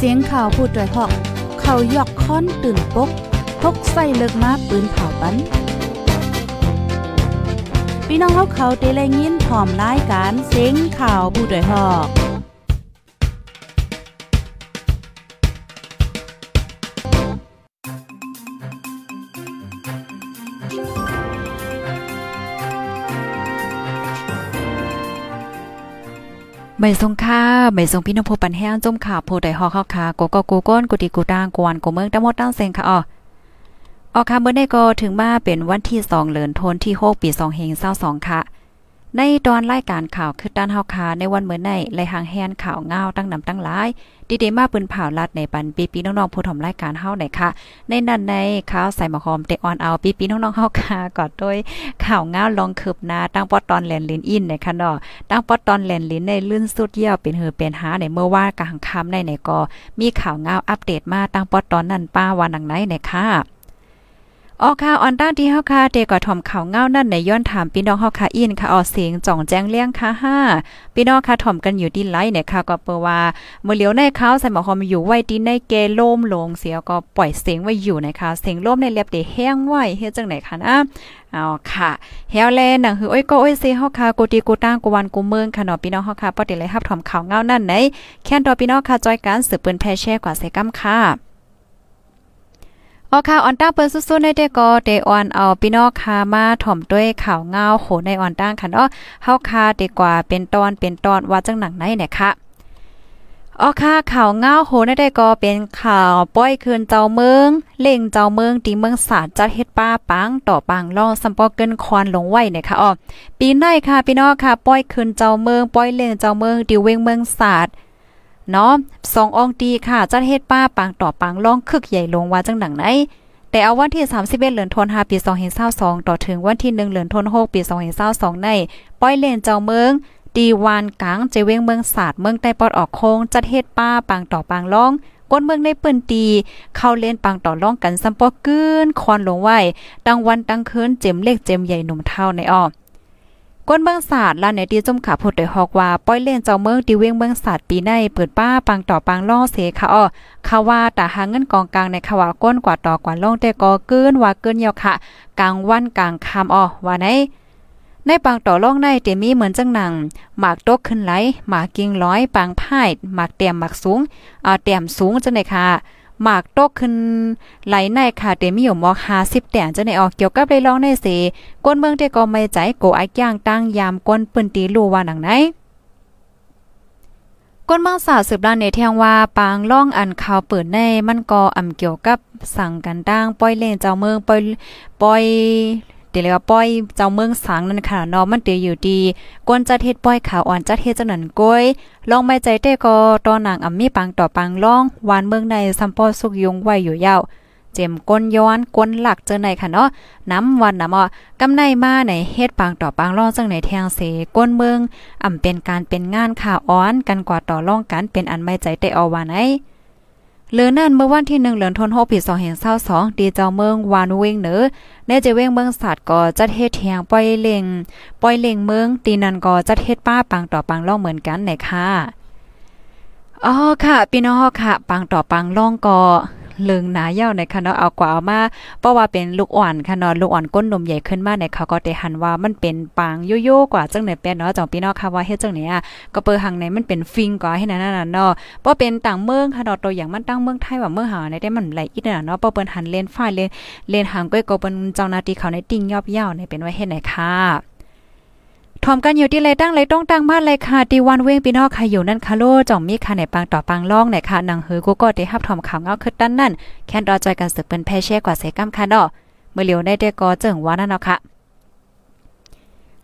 เสียงข่าวพูดด้วยหอก เขายอกค้อนตื่นปกพกใส่เลิกมาปืนเผาปันพี่น้องเขาเขาเตะแลยินพร้อมรายการเสียงข่าวผู้ด้วยหอก ใบทรงค่าใบทรงพี่น้องผู้ปันแห้งจมข่าวผู้ใดฮอเข้าค่ะโกโกโกูก้นกูติกูตางกวนกูเมืองตั้งหมดตั้งเซงค่ะอ๋อออกค่ะเมื่อได้ก็ถึงมาเป็นวันที่2เดือนธันวาคมปี2เฮง22ค่ะ ในตอนรายการข่าวคือด้านเฮาคาในวันเมื่อในไลหางแฮนข่าวเงาตั้งนำตั้งหลายดีเดมาปืนเผาลัดในปันปีปีน้องๆผู้ถมรายการเฮาไหนค่ะ ในนั้นในข่าวใส่หมอหอมเตออนเอาปีปีน้องๆเฮาค่ะกอดด้วยข่าวเงาลองคืบหน้าตั้งปอตอนแลนลินอินในค่ะเนาะตั้งปอตอนแลนลินในลื่นสุดเยี่ยวเป็นเหือเป็นหาในเมื่อว่ากลางค่ำในในก็มีข่าวเงาอัปเดตมาตั้งปอตอนนั้นป้าวันหนังไหนในค่ะ ออค่ะออนต้านที่เฮาค่ะเตก็ถ่อมข่าวเงานั่นในย้อนถามพี่น้องเฮาค่ะอินค่ะออเสียงจ่องแจ้งเลี้ยงค่ะห้าพี่น้องค่ะถ่อมกันอยู่ที่ไลน์เนี่ยค่ะก็เปว่าเมื่อเหลียวในข้าใส่หมอหอมอยู่ไว้ที่ในเกโล่มลงเสียก็ปล่อยเสียงไว้อยู่นะคะเสียงล่มในเรียบเดแห้งไว้เฮ็ดจังไหนคะนะเอาค่ะเฮวแลหนังคือโอ้ยก็โอ้ยเซเฮาค่ะกูตีกูตั้งกูวันกูเมืองค่ะเนาะพี่น้องเฮาค่ะปอติเลยรับถ่อมข่าวเงานั่นไหนแค่นดอพี่น้องค่ะจอยการสืบปืนแพรแช่กว่าเซกัมค่ะ ออค่ะออนตั้งเปิ้นสู้ๆในเด็กก็เดออนเอาพี่น้องคามาถ่อมด้วยข่าวเงาโหในออนตั้งค่ะเนาะเฮาคาดีกว่าเป็นตอนเป็นตอนว่าจังหนังไหนเนี่ยค่ะออค่ะข่าวเงาโหในได้ก็เป็นข่าวป้อยคืนเจ้าเมืองเล่งเจ้าเมืองตีเมืองศาสตร์จัดเฮ็ดป้าปังต่อปังล่อสัมปอเกินควนลงไว้เนี่ยค่ะอ๋อปีไหนค่ะพี่น้องค่ะป้อยคืนเจ้าเมืองป้อยเล่งเจ้าเมืองดิเวงเมืองศาสตร์ เนาะสององตีค่ะจัดเฮ็ดป้าปังต่อปังล่องคึกใหญ่ลงว่าจังหนังไหนแต่เอาวันที่ 31 เดือนธันวาคมปี 2022ต่อถึงวันที่ 1 เดือนธันวาคมปี 2022ในป้อยเลนเจ้าเมืองดีวานกลางเจเวงเมืองศาสตร์เมืองใต้ปอดออกโค้งจัดเฮ็ดป้าปังต่อปังล่องก้นเมืองในปืนตี เข้าเล่นปังต่อล่องกันซัมปอกืนคอนลงไว้ตั้งวันตั้งคืนเจ็มเล็กเจ็มใหญ่หนุ่มเท่าในอ้อ ก้นเมืองศาสตร์ลานในดีจุ่มขาพูดได้ฮอกว่า ป้อยเล่นเจ้าเมืองดีเวียงเมืองศาสตร์ปีในเปิดป้าปังต่อปังล่อเสค่ะอ้อค่ะว่าแต่หาเงินกองกลางในข่าวก้นกว่าต่อกว่าล่องแต่ก็เกินว่าเกินเยาค่ะ กลางวันกลางคำอ้อว่าไหนในปังต่อล่องในเตมีเหมือนจังหนังหมากตกขึ้นไหลหมากกิ่งร้อยปังพายหมากเตียมหมากสูงอ่าเตียมสูงจังได๋ค่ะ หมากโตกขึ้นไหลในค่ะเตมีอยู่มอก50แต่จะในออกเกี่ยวกับได้ลองในเสก้นเมืองเตก็ไม่ใจโกอักย่างตั้งยามก้นปืนตีลูว่าหนังไหนก้นเมืองสาวสืบด้านในเทียงว่าปางล่องอันข่าวเปิดในมันก็อำเกี่ยวกับสั่งกันตั้งป้อยเล่นเจ้าเมืองป้อยป้อย เดี๋ยวเรียกว่าป้อยเจ้าเมืองสังนั่นค่ะเนาะมันเตียอยู่ดีกวนจัดเฮ็ดป้อยขาวอ่อนจัดเฮ็ดจังนั้นก้อยลองไม่ใจเต้ก็ตอนนางอ่ำมีปังต่อปังล่องหวานเมืองในซัมปอสุกยุงไว้อยู่ยาวเจมก้นย้อนก้นหลักเจอในค่ะเนาะน้ำวันน้ำอ่อกำในมาในเฮ็ดปังต่อปังล่องจังในแทงเสก้นเมืองอ่ำเป็นการเป็นงานข่าวอ้อนกันกว่าต่อล่องกันเป็นอันไม่ใจเตเอว่าไหน เหลือนั่นเมื่อวันที่1เหลือนทน6ปี2522ดีเจ้าเมืองวานเวงเหนือในเจเวงเมืองศาสตร์ก็จัดเฮ็ดแทงปล่อยเล่งปล่อยเล่งเมืองตีนันก็จัดเฮ็ดป้าปังต่อปังล่องเหมือนกันไหนค่ะอ๋อค่ะพี่น้องค่ะ ปังต่อปังล่องก็ เลิงหนาเย้าในคะเนาะเอากว่าเอามาเพราะว่าเป็นลูกอ่อนคะเนาะลูกอ่อนก้นนมใหญ่ขึ้นมาในเขาก็ได้หันว่ามันเป็นปางโยโย่กว่าจังไหนเป็นเนาะจองพี่น้องค่ะว่าเฮ็ดจังไหนอะก็เปิดหังในมันเป็นฟิงกว่าให้นั่นน่ะเนาะเพราะเป็นต่างเมืองคะเนาะตัวอย่างมันตั้งเมืองไทยว่าเมืองหาในได้มันไหลอีน่ะเนาะเพราะเปิ้นหันเลนฝ้ายเลนเลนหางก้อยก็เป็นเจ้าหน้าที่เขาในติ่งยอบเย้าในเป็นว่าเฮ็ดไหนค่ะ ถอมกันอยู่ที่ไรตั้งไรต้องตั้งมาเลยค่ะตีวันเว้งพี่น้องค่ะอยู่นั่นค่ะโลจ่องมีค่ะในปังต่อปังล่องไหนค่ะนังเฮือกูก็ได้รับถอมข่าวเงาขึ้นด้านนั่นแค่รอจอยกันสึกเป็นแพ่แช่กว่าเสกัมค่ะเนาะเมื่อเหลียวได้เด็ก็เจิงว่านั่นเนาะค่ะ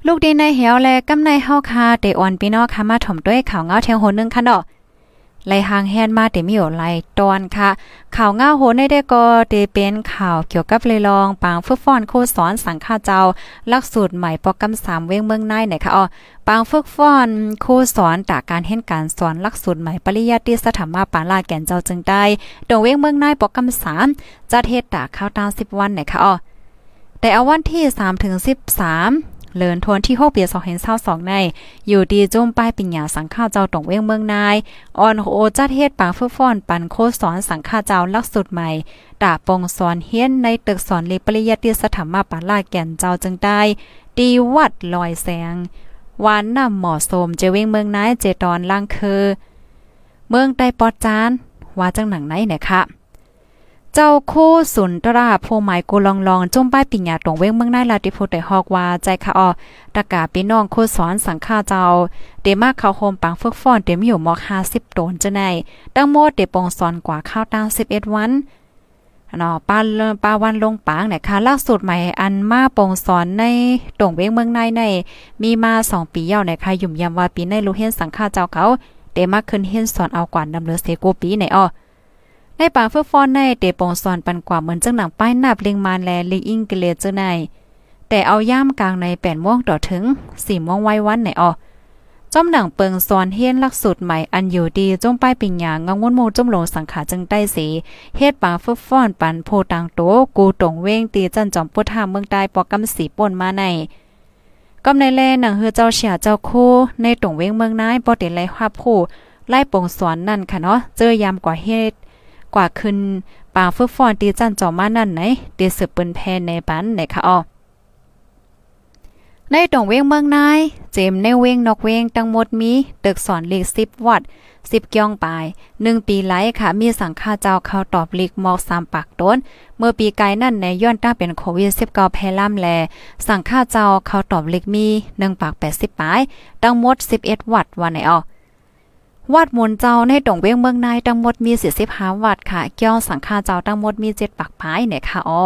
ลูกดีในเหวแลกำในเฮาค่ะเตออนพี่น้องค่ะมาถมด้วยข่าวเงาเทียงโหนึงค่ะเนาะ ไลหางแฮนมาเตมีอไลตอนค่ะ ข่าวง่าโหนได้ก็เตเป็นข่าวเกี่ยวกับเลยลองปางฝึกฟ้อนโคสอนสังฆาเจ้าลักสูตรใหม่โปรแกรมเว้งเมืองในไหนค่ะอ๋อปางฝึกฟ้อนโคสอนจากการเห็นการสอนลักสูตรใหม่ปริยัติสถามาปานลาแก่นเจ้าจึงได้ดงเว้งเมืองในโปรแกรมจัดเฮ็ดตาข้าวตา10วันไหนค่ะอ๋อแต่เอาวันที่3ถึง13 เลินทวนที่6ปี2022ใน อยู่ดีจุ่มป้ายปิญญาสังฆาเจ้าตงเว้งเมืองนายออนโอจัดเฮ็ดปางฝึกฟ้อนปันโคสอนสังฆาเจ้าลักสุดใหม่ดาปงสอนเฮียนในตึกสอนเลปริยติสถามาปาลาแก่นเจ้าจึงได้ดีวัดลอยแสงวานน้ำหมาะสมเจเว้งเมืองนายเจตอนล่างคือ เมืองใต้ปอดจานว่าจังหนังไหนเนี่ยค่ะ เจ้าคู่สุนตราโพหมายกูลองลองจมป้ายปิญญาตรงเว้งเมืองนายลาติโพได้ฮอกว่าใจค่ะออตะกาพี่น้องโคสอนสังฆาเจ้าเดมาเข้าโฮมปังฝึกฟ้อนเต็มอยู่มอก50โดนจะไหนตั้งโมดเดปองสอนกว่าข้าวตา11 วันเนาะป้าป้าวันลงปางเนี่ยค่ะล่าสุดใหม่อันมาปองสอนในตรงเว้งเมืองในในมีมา 2 ปียาวเนี่ยค่ะยุ่มยำว่าปีในลูเห็นสังฆาเจ้าเขาเดมาขึ้นเห็นสอนเอากว่าดำเลือเสโกปีในอ้อ ในปางเฟื่อฟอนในเตปองสอนปันกว่าเหมือนจังหนังป้ายนับลิงมานแลลิงอิงเกเลเจอในแต่เอาย่ามกลางในแปดม่วงต่อถึงสี่ม่วงไว้วันไหนออจอมหนังเปิงสอนเฮียนลักสูตรใหม่อันอยู่ดีจงป้ายปิญญางังวนโมจมลงสังขาจึงได้สีเฮ็ดปางฟึกฟ้อนปันโพตังโตกูตงเว้งตีจันจอมพุทธาเมืองใต้ปอกกำสีป่นมาในกำในแลหนังเฮือเจ้าเสียเจ้าคู่ในตงเว้งเมืองนายบ่ได้ไล่ภาพผู้ไล่ปงสอนนั่นค่ะเนาะเจอยามกว่าเฮ็ด กว่าขึ้นปางฝึกฟอนตีจันจอมานั่นไหนตีสืบปืนแพนในปันไหนคะออในตรงเวงเมืองนาย เจมในเวงนอกเวงทั้งหมดมีตึกสอนเลีก10 วัด10เกียงปลาย1ปีไหลค่ะ มีสังฆาเจ้าเข้าตอบลีกมอก3ปากต้น เมื่อปีไกลนั่นในย้อนต้าเป็นโควิด19แพร่ล่ำแล สังฆาเจ้าเข้าตอบลีกมี1ปาก80ปลายทั้งหมด11 วัดว่าไหนอ้อ วัดมนเจ้าในตรงเวียงเมืองนายทั้งหมดมี45วัดค่ะเกี่ยวสังฆาเจ้าทั้งหมดมี7ปักพายเนี่ยค่ะอ๋อ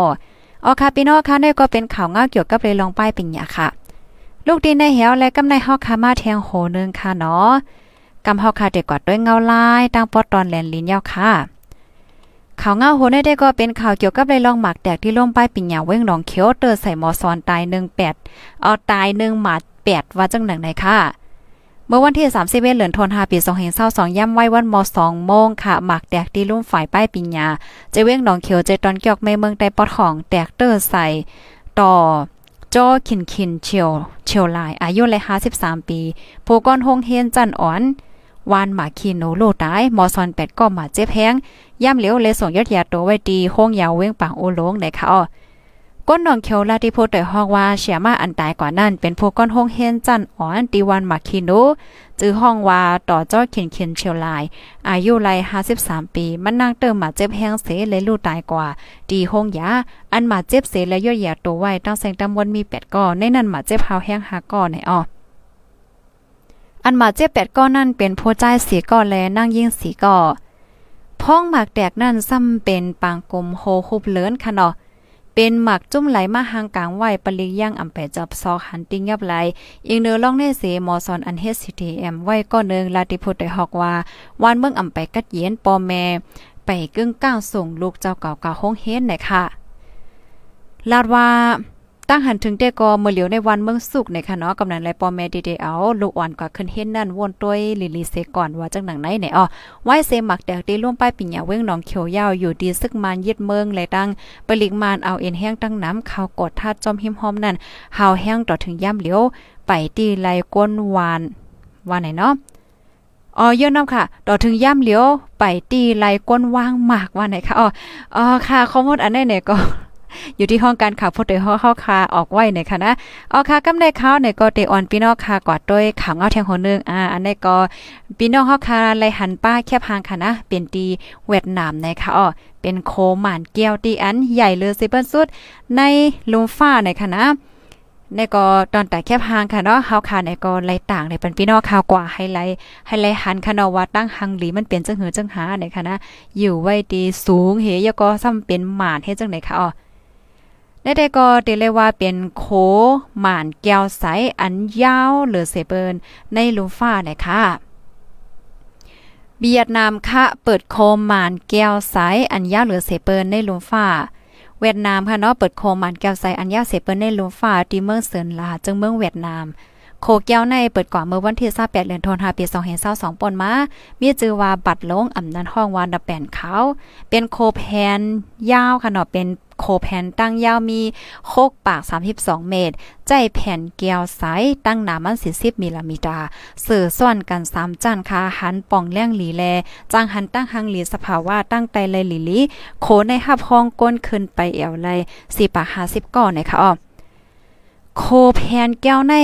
อ๋อค่ะพี่น้องค่ะนี่ก็เป็นข่าวง่าเกี่ยวกับเลยลองป้ายปิญญาค่ะ ลูกดินในเหวและกำในฮอกคามาแทงโหนึงค่ะเนาะกำฮอกคาเด็กกอดด้วยเงาลายตั้งปอดตอนแลนลิ้นยาวค่ะข่าวเงาโหได้ได้ก็เป็นข่าวเกี่ยวกับเลยลองหมักแตกที่ล่มป้ายปิญญาเว้งหนองเขียวเตอใส่มอซอนตาย18เอาตาย1หมาด8ว่าจังหนังไหนค่ะ เมื่อวันที่ 31เหลือนทนหาปี2022ย่ำไว้วันม2โมงค่ะ หมักแตกดีลุ่มฝ่ายป้ายปิญญาเจเว้งหนองเขียวเจตอนเกียกเมเมืองใต้ปอดของแตกเตอร์ใส่ต่อจอขินขินเชียวเชียวลาย อายุเลย53 ปีผู้ก้อนหงเฮียนจันอ่อนวานหมาคีโนโลตายมอซอน8ก็หมาเจ็บแฮงย่ำเหลียวเลยส่งยอดยาตัวไว้ดีห้องยาวเว้งปางโอโลงได้ค่ะ ก้นหนองเขียวลาที่พูดแต่ฮอกว่าเสียมาอันตายกว่านั้นเป็นพวกก้อนห้องเฮนจันอ่อนตีวันมาคิโนจื้อห้องว่าต่อจ้อเขียนเขียนเชียวลาย อายุไล53 ปี มันนางเติมมาเจ็บแห้งเสเลยลูกตายกว่าตีห้องยาอันมาเจ็บเสและย่อยยาตัวไว้ตั้งแสงตำวันมี8ก้อนในนั้นมาเจ็บเฮาแห้ง5ก้อนในอ้ออันมาเจ็บ8ก้อนนั่นเป็นผู้จ่าย4ก้อนแลนั่งยิ่ง4ก้อพ้องหมากแตกนั่นซ้ำเป็นปางกลมโฮคุบเลินค่ะเนาะ เป็นหมักจุ้มไหลมาหางกลางไหวปลิย่างอำแปจับซอกหันติ้งยับไหลอีกเนือล่องเนเสมอซอนอันเฮสทีเอ็มไว้ก็นึงลาติพุทธได้ฮอกว่าวันเมืองอำไปกัดเย็นปอแม่ ไปกึ่งก้าวส่งลูกเจ้าเก่าเก่าห้องเฮ็ดไหนค่ะลาดว่า ตั้งหันถึงได้ก็เมื่อเหลียวในวันเมืองสุกในค่ะเนาะกำนันไรปอแม่ดีเดเอาลูกอ่อนกว่าขึ้นเฮ็ดนั่นวนต้วยลิลีเซก่อนว่าจังหนังไหนไหนอ๋อไว้เซมักแดกได้ร่วมป้ายปิญญาเว้งหนองเขียวยาวอยู่ดีซึกมานยึดเมืองและตั้งปลิกมานเอาเอ็นแห้งตั้งน้ำข้าวกดทาดจอมหิมหอมนั่นหาวแห้งต่อถึงย่ำเหลียวไปตีไลก้นวานว่าไหนเนาะอ๋อเยอะน้ำค่ะ ต่อถึงย่ำเหลียว ไปตีไลก้นว่างมากว่าไหนคะอ๋ออ๋อค่ะข้อมูลอันไหนเนี่ยก็ อยู่ที่ห้องการข่าวพดโดยห้อเข้าคาออกไว้ในค่ะนะออค่ะกำในข้าวในก็เตออนพี่น้องค่ะกอดด้วยข่าวเงาแทงหัวนึงอ่าอันนี้ก็พี่น้องเฮาค่ะไลหันป้าแคบหางค่ะนะเป็นตีเวียดนามในค่ะอ๋อเป็นโคหมานเกี้ยวตีอันใหญ่เลยสิเปิ้นสุดในลุมฟ้าในค่ะนะในก็ตอนแต่แคบหางค่ะเนาะเฮาค่ะในก็ไล่ต่างในเป็นพี่น้องข่าวกว่าให้ไล่ให้ไล่หันค่ะเนาะว่าตั้งหังหลีมันเป็นจังหือจังหาในค่ะนะอยู่ไว้ดีสูงเฮยก็ซ้ำเป็นหมานเฮ็ดจังได๋ค่ะอ๋อ ได้ก็เตเลยว่าเป็นโคหมานแก้วใสอันยาวเหรือเสเปินในลูฟ้าเลยค่ะเวียดนามค่ะเปิดโคมหมานแก้วใสอันยาวเหรือเสเปินในลูฟ้า เวียดนามค่ะเนาะเปิดโคมหมานแก้วใสอันยาวเสเปินในลูฟ้าที่เมืองเซินลาจังเมืองเวียดนามโคแก้วในเปิดก่อนเมื่อวันที่28เดือนธันวาคมปี2022ปนมา มีชื่อว่าบัตรลงอำนันห้องวานดะแป่นขาวเป็นโคแพนยาวค่ะเนาะเป็น โคแผ่นตั้งยาวมีโคกปาก 32 เมตร ใจแผ่นแก้วใสตั้งหนามัน40มิลลิเมตรสื่อส่วนกัน3จานคาหันป่องแล้งหลีแลจังหันตั้งหังหลีสภาวะตั้งไตเลยหลีลีโคในหับห้องก้นขึ้นไปแอวเลย4ปาก50ก่อนนะคะอ้อโคแผ่นแก้วใน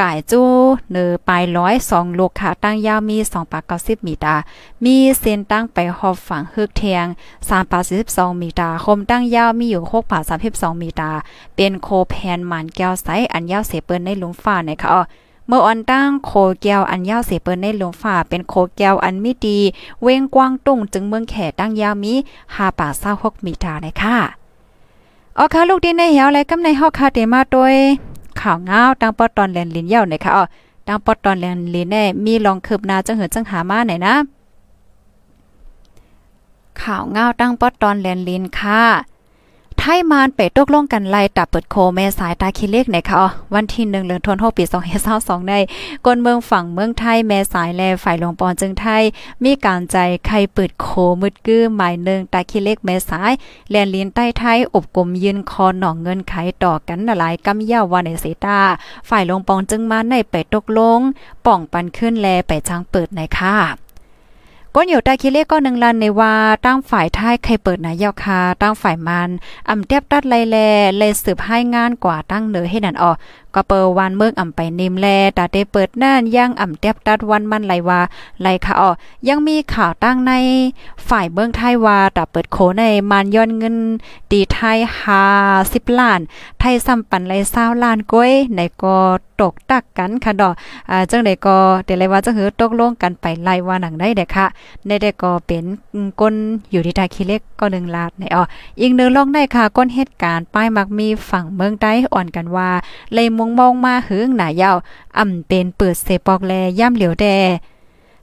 ก่ายจู้เนือปลายร้อยสองลูกค่ะตั้งยาวมีสองปากเก้าสิบมีตา มีเส้นตั้งไปหอบฝั่งฮึกเทียงสามปากสิบสองมีตา คมตั้งยาวมีอยู่หกปากสามสิบสองมีตา เป็นโคแพนหมันแก้วใสอันยาวเสเปิ้นในลุมฟ้านะคะเมื่ออันตั้งโคแก้วอันยาวเสเปิ้นในลุมฟ้าเป็นโคแก้วอันมีดี เว้งกว้างตุ้งจึงเมืองแขตั้งยาวมีหาปากเศร้าหกมีตานะคะอ๋อค่ะลูกดินในเหวและกำในฮอกคาเตมาโดย ข่าวเงาตั้งปอตอนแลนลินเย่าหนคะอ๋อตั้งปอตอนแลนลินแน่มีลองคืบหน้าจังเหินจังหามาไหนนะข่าวเงาตั้งปอตอนแลนลินค่ะ ไทยมานไปตกลงกันไล่ตับเปิดโคแม่สายตาคิเล็กในค่ะวันที่1เดือนธันวาคมปี2522ในกนเมืองฝั่งเมืองไทยแม่สายแลฝ่ายหลวงปอนจึงไทย มีการใจใครเปิดโคมืดกื้อหมายหนึ่งตาคิเล็กแม่สาย แลนลินใต้ไทยอบกลมยืนคอหนองเงินไขต่อกันหลายกำยาววันในเสตาฝ่ายหลวงปอนจึงมาในไปตกลง ป่องปันขึ้นแลไปจ้างเปิดในค่ะ ก้นอยู่ใต้คิเลก็หนึ่งลันในว่าตั้งฝ่ายท้ายใครเปิดนายาคาตั้งฝ่ายมันอำเตียบตัดไลแลเลยสืบให้งานกว่าตั้งเหนือให้นั่นออ ก็เปิดวันเมืองอ่ำไปนิ่มแลตาได้เปิดน่านย่างอ่ำเตียบตัดวันมันไหลว่าไหลค่ะอ๋อยังมีข่าวตั้งในฝ่ายเมืองไทยว่าตาเปิดโคในมันย้อนเงินดีไทย50ล้าน ไทยซ้ำปันไหล20ล้านก้อยในก็ตกตักกันค่ะดอกอ่าจังได๋ก็เดี๋ยวเลยว่าจะหือตกลงกันไปไล่ว่าหนังได้เด้ค่ะในได้ก็เป็นก้นอยู่ที่ตาคีเล็กก็1ล้านในอ๋ออีกหนึ่งลองได้ค่ะก้นเหตุการณ์ป้ายมักมีฝั่งเมืองใต้อ่อนกันว่าเลยมงมองมาหึงหน้ายาวอ่ำเป็นเปิดเสปอกแลย่ำเหลียวแด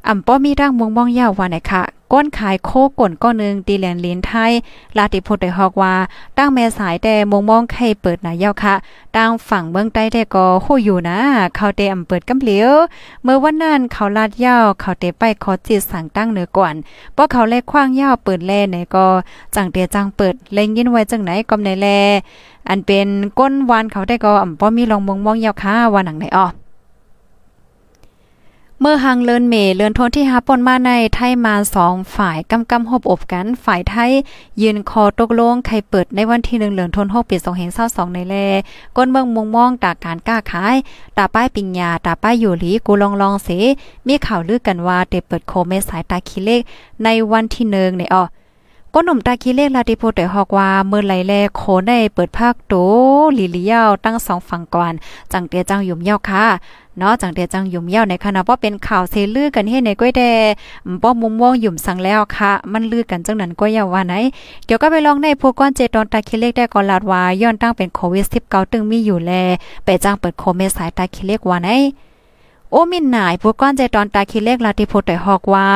อ่ำป้อมีร่างมงมองยาวว่าไหนค่ะ ก้นขายโคก่นก้อนนึงตีแลนลินไทย ลาติพุทธได้ฮอกว่า ตั้งแม่สายแต่มงมองไข่เปิดหนายาค่ะตั้งฝั่งเมืองใต้แต่ก็โหอยู่นะ เขาเตอำเปิดกำเหลียวเมื่อวันนั้นเขาลาดเยาเขาเตไปขอจิตสั่งตั้งเหนือก่อนเพราะเขาแลกขว้างเยาเปิดแลไหนก็จังเตียจังเปิดเล่งยินไว้จังไหนก็ในแลอันเป็นก้นวานเขาได้ก็อ่ำป้อมีลองมองมองเยาค่ะว่าหนังไหนอ้อ เมื่อหังเลินเมเลินทนที่หาปนมาในไทยมาสองฝ่ายกำกำหบอบกัน ฝ่ายไทยยืนคอตกลงใครเปิดในวันที่หนึ่งเลือนทนหกปีสองเห็นเศร้าสองในแลก้นเมืองมุงมองตาการกล้าขายตาป้ายปิญญาตาป้ายอยู่หลีกูลองลองเสมีข่าวลือกันว่าเตเปิดโคเมสายตาคีเลขในวันที่หนึ่งในอ้อ ก้นหนุ่มตาคีเลขลาติโพแต่ฮอกว่าเมื่อไหลแลโคได้เปิดภาคโตลีลียาวตั้งสองฝั่งก่อนจังเตียจังยุ่มยาวค่ะเนาะจังเตียจังยุ่มยาวในคณะว่าเป็นข่าวเซลือกันให้ในก้อยแดป้อมุมม่วงยุ่มสังแล้วค่ะ มันลือกันจังนั้นก้อยยาว่าไหน เกี่ยวก็ไปลองในพวกก้อนเจตอนตาคีเลขได้ก่อนลาดว่าย้อนตั้งเป็นโควิด19ตึงมีอยู่แลไปจ้างเปิดโคเมสายตาคีเลขว่าไหน โอมินหนายผู้ก้อนใจตอนตาคิดเลกลาติโพแต่ฮอกว่า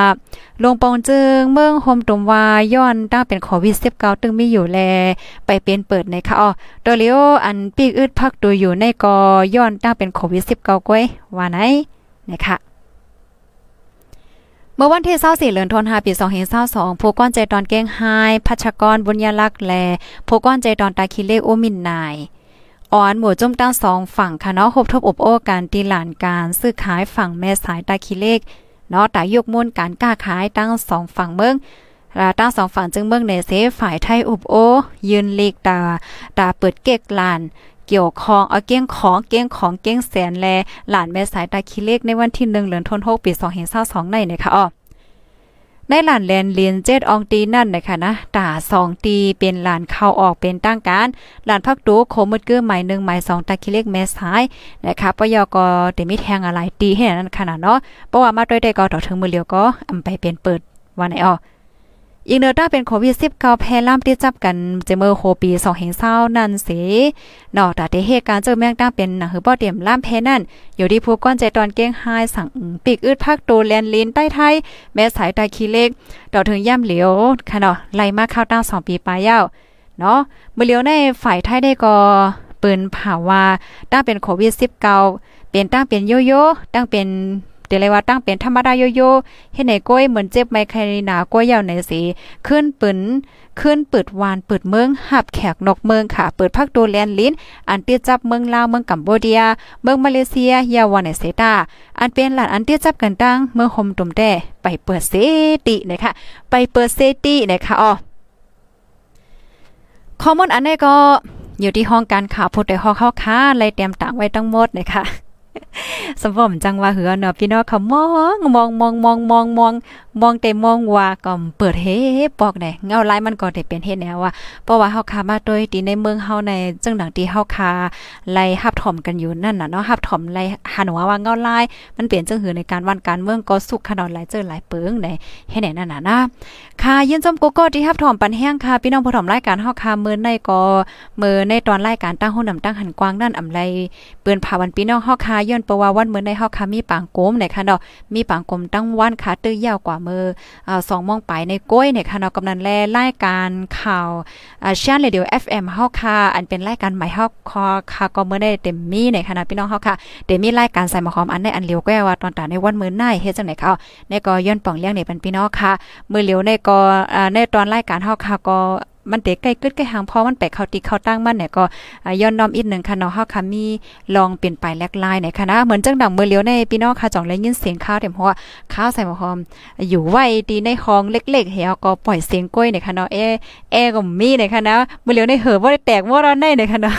ลงปองจึงเมืองโฮมตุมว่าย้อนตั้งเป็นโควิด19ตึงมีอยู่แล ไปเป็นเปิดในค่ะอ๋อตอลิโออันปีกอึดพักตัวอยู่ในกอย้อนตั้งเป็นโควิด19ก้อยว่าไหนนะคะเมื่อวันที่24เดือนธันวาคมปี2022ผู้ก้อนใจตอนเก้งไฮพัชกรบุญยลักษ์แลผู้ก้อนใจตอนตาคิเลกโอมินนาย อ่อนหมู่จุ่มตั้งสองฝั่งค่ะเนาะคบทบอบโอ้การตีหลานการซื้อขายฝั่งแม่สายตาคิเลกเนาะตายกมุ่นการก้าขายตั้งสองฝั่งเมืองตั้งสองฝั่งจึงเมืองเนเซฝ่ายไทยอุบโอ ยืนลีกตาตาเปิดเก๊กลาน เกี่ยวคองเอาเก้งของเก้งของเก้งแสนแลหลานแม่สายตาคิเลกในวันที่1เดือนธันวาคมปี2022ในเนะคะอ้อ ในหลานแลนเลียนเจ็ดอองตีนั่นนะคะนะตาสองตีเป็นหลานเข้าออกเป็นตั้งการหลานพักตูโคมืดเกื้อหมายหนึ่งหมายสองตาคิเล็กแม่สายนะคะปยกอเตมิแทงอะไรตีให้นั้นขนาดเนาะเพราะว่ามาด้วยได้ก็ต่อถึงมือเลียวก็อำไปเป็นเปิดวันไหนอ๋อ อีกเนอต้าเป็นโควิด19แพร่ล่ามที่จับกันเจเมอร์โคปี2แห่งเศร้านั่นสินอกจากเหตุการณ์เจอแมงตั้งเป็นหนังหือบ่เตรียมล่ามแพ้นั่น อยู่ที่ผู้ก้อนใจตอนเก้งไฮสั่งปีกอึดภาคโตแลนลินใต้ไทย แม้สายตาคีเล็กต่อถึงย่ำเหลียวค่ะเนาะไล่มาเข้าตั้ง2ปีปลายยาวเนาะเมื่อเลียวในฝ่ายไทยได้ก็ปืนผ่าว่าตั้งเป็นโควิด19เป็นตั้งเป็นโยโย่ตั้งเป็น เดี๋ยวเลยว่าตั้งเป็นธรรมดาโยโย่เฮ็ดไหนก้อยเหมือนเจ็บไมใครหนาก้อยยาวไหนสิขึ้นปืนขึ้นเปิดวานเปิดเมืองหับแขกนกเมืองค่ะ เปิดพักโดแลนลิ้น อันเตี้ยจับเมืองลาวเมืองกัมพูเดีย เมืองมาเลเซียยาวานในเซตาอันเป็นหลานอันเตี้ยจับกันตั้งเมืองโฮมตุ่มแต้ไปเปิดเซตินะคะไปเปิดเซตินะคะอ๋อข้อมูลอันนี้ก็อยู่ที่ห้องการข่าวพูดแต่ห้องเข้าค้าเลยเตรียมต่างไว้ทั้งหมดนะคะ สมผมจังว่าเหือเนาะพี่น้องเขามองมองมองมองมองมองมองแต่มองว่าก็เปิดเฮปอกได้เงาลายมันก็ได้เป็นเฮ็ดแนวว่าเพราะว่าเฮาคามาโดยที่ในเมืองเฮาในจังดังที่เฮาคาไล่ฮับถอมกันอยู่นั่นน่ะเนาะฮับถอมไล่หันว่าว่าเงาลายมันเปลี่ยนจังหือในการวันการเมืองก็สุขขนาดหลายเจอหลายเปิงในเฮ็ดแนนั่นน่ะนะค่ะยินจมโกโก้ที่ฮับถอมปันแห้งค่ะพี่น้องผู้ถอมรายการเฮาคามือในก็มือในตอนรายการตั้งห้องนำตั้งหันกว้างนั่นอำไลเปิ้นภาวันพี่น้องเฮาคาย้อนเพระว่าวันเหมื้อในเฮาคามีปางโกมในค่ะเนาะมีปางกลมตั้งวันค่ะตื้อยาวกว่ามืออ่าสองมองไปในก้อยเนี่ยค่ะเนาะกำนันแลรายการข่าวอ่าชานเรดิโอ FM เฮาค่ะอันเป็นรายการใหม่เฮาคอค่ะก็มื้อได้เต็มมีในคณะพี่น้องเฮาค่ะเดี๋ยวมีรายการใส่มาคอมอันในอันเลียวแก็ว่าตอนตาในวันมื้อหน้าเฮ็ดจังได๋ค่ะในก็ย้อนป่องเลี้ยงนี่เป็นพี่น้องค่ะมื้อเหลียวในก็อ่าในตอนรายการเฮาค่ะก็ มันเด็กใกล้กึดใกล้หางพอมันแปเข้าติเข้าตั้งมันเนี่ยก็ย้อนน้อมอีกหนึ่งค่ะเนาะเฮาค่ะมีลองเปลี่ยนไปแลกลายในคณะเหมือนจังดังมือเลียวในพี่น้องค่ะจ่องแลยยินเสียงข้าวเต็มเพราะว่าข้าวใส่หม้อหอม อยู่ไว้ดีในห้องเล็กๆเฮาก็ปล่อยเสียงก้อยในค่ะเนาะเอเอก็มีในค่ะนะมือเลียวในเหอบ่ได้แตกบ่ร้อนในในค่ะเนาะ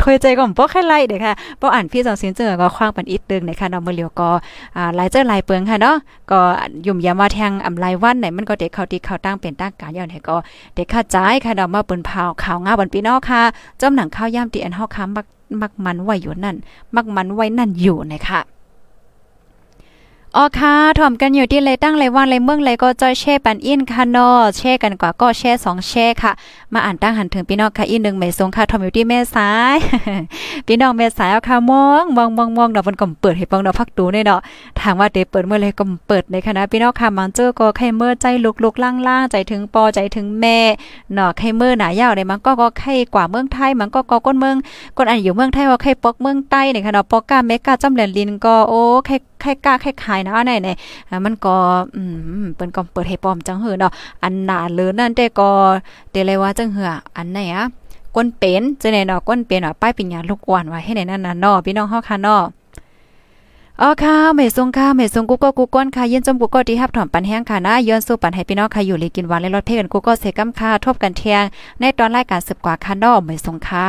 ถอยใจก็บ่ค่อยไล่เด้ค่ะบ่อ่านพี่สองสินเจอก็คว้างปันอีกตึงนะคะเนาะมื้อเหลียวก็อ่าหลายเจอหลายเปิงค่ะเนาะก็ยุ่มยามว่าแทงอำไลวันไหนมันก็เด็กเข้าตีเข้าตั้งเป็นตั้งการยอดไหนก็เด็กเข้าใจค่ะเนาะมาเปิ้นเผาข่าวงาบันพี่น้องค่ะจอมหนังข้าวยามตีอันเฮาค้ามักมักมันไว้อยู่นั่น มักมันไว้นั่นอยู่นะคะ อ๋อค่ะถ่อมกันอยู่ที่เลยตั้งเลยวันเลยเมืองเลยก็จอยแช่ปันอินค่ะนาะแช่กันกว่าก็แช่สองแช่ค่ะ มาอ่านตั้งหันถึงพี่น้องค่ะอีหนึ่งไม่ทรงค่ะถ่อมอยู่ที่แม่สาย พี่น้องแม่สายเอาค่ะมองมองมองมองเนาะมันก็เปิดให้ปองเนาะพักดูเนี่ยเนาะถามว่าเดเปิดเมื่อไรก็เปิดในคณะพี่น้องค่ะมันเจอก็ไข่เมื่อใจลุกๆล่างๆใจถึงปอใจถึงแม่เนาะไข่เมื่อหนายาวเลยมันก็ก็ไข่กว่าเมืองไทยมันก็ก็ก้นเมืองก้นอันอยู่เมืองไทยว่าไข่ปอกเมืองใต้เนี่ยค่ะปอกกาเมกาจำแหลนลินก็โอ้ไข่ไข่กาไข่ขายนะไหนไหนมันก็อืมเปิ้นก็เปิดให้ปอมจังเหือเนาะอันหนาเลยนั่นแต่ก็เดเลยว่าจังเหืออันไหนอะก้นเป็นจังไหนเนาะก้นเป็นว่าป้ายปิญญาลูกอ่อนว่าให้ไหนนั่นน่ะเนาะพี่น้องเฮาค่ะเนาะอ๋อค่ะเมซงค่ะเมซงกูก็กูก้นค่ะยินจมกูก็ที่ฮับถอมปันแห้งค่ะนะย้อนสู้ปันให้พี่น้องค่ะอยู่เลยกินหวานเลยรถเพ่กันกูก็เสกำค่ะทบกันเทียง ในตอนรายการสืบกว่าค่ะนาะเมซงค่ะ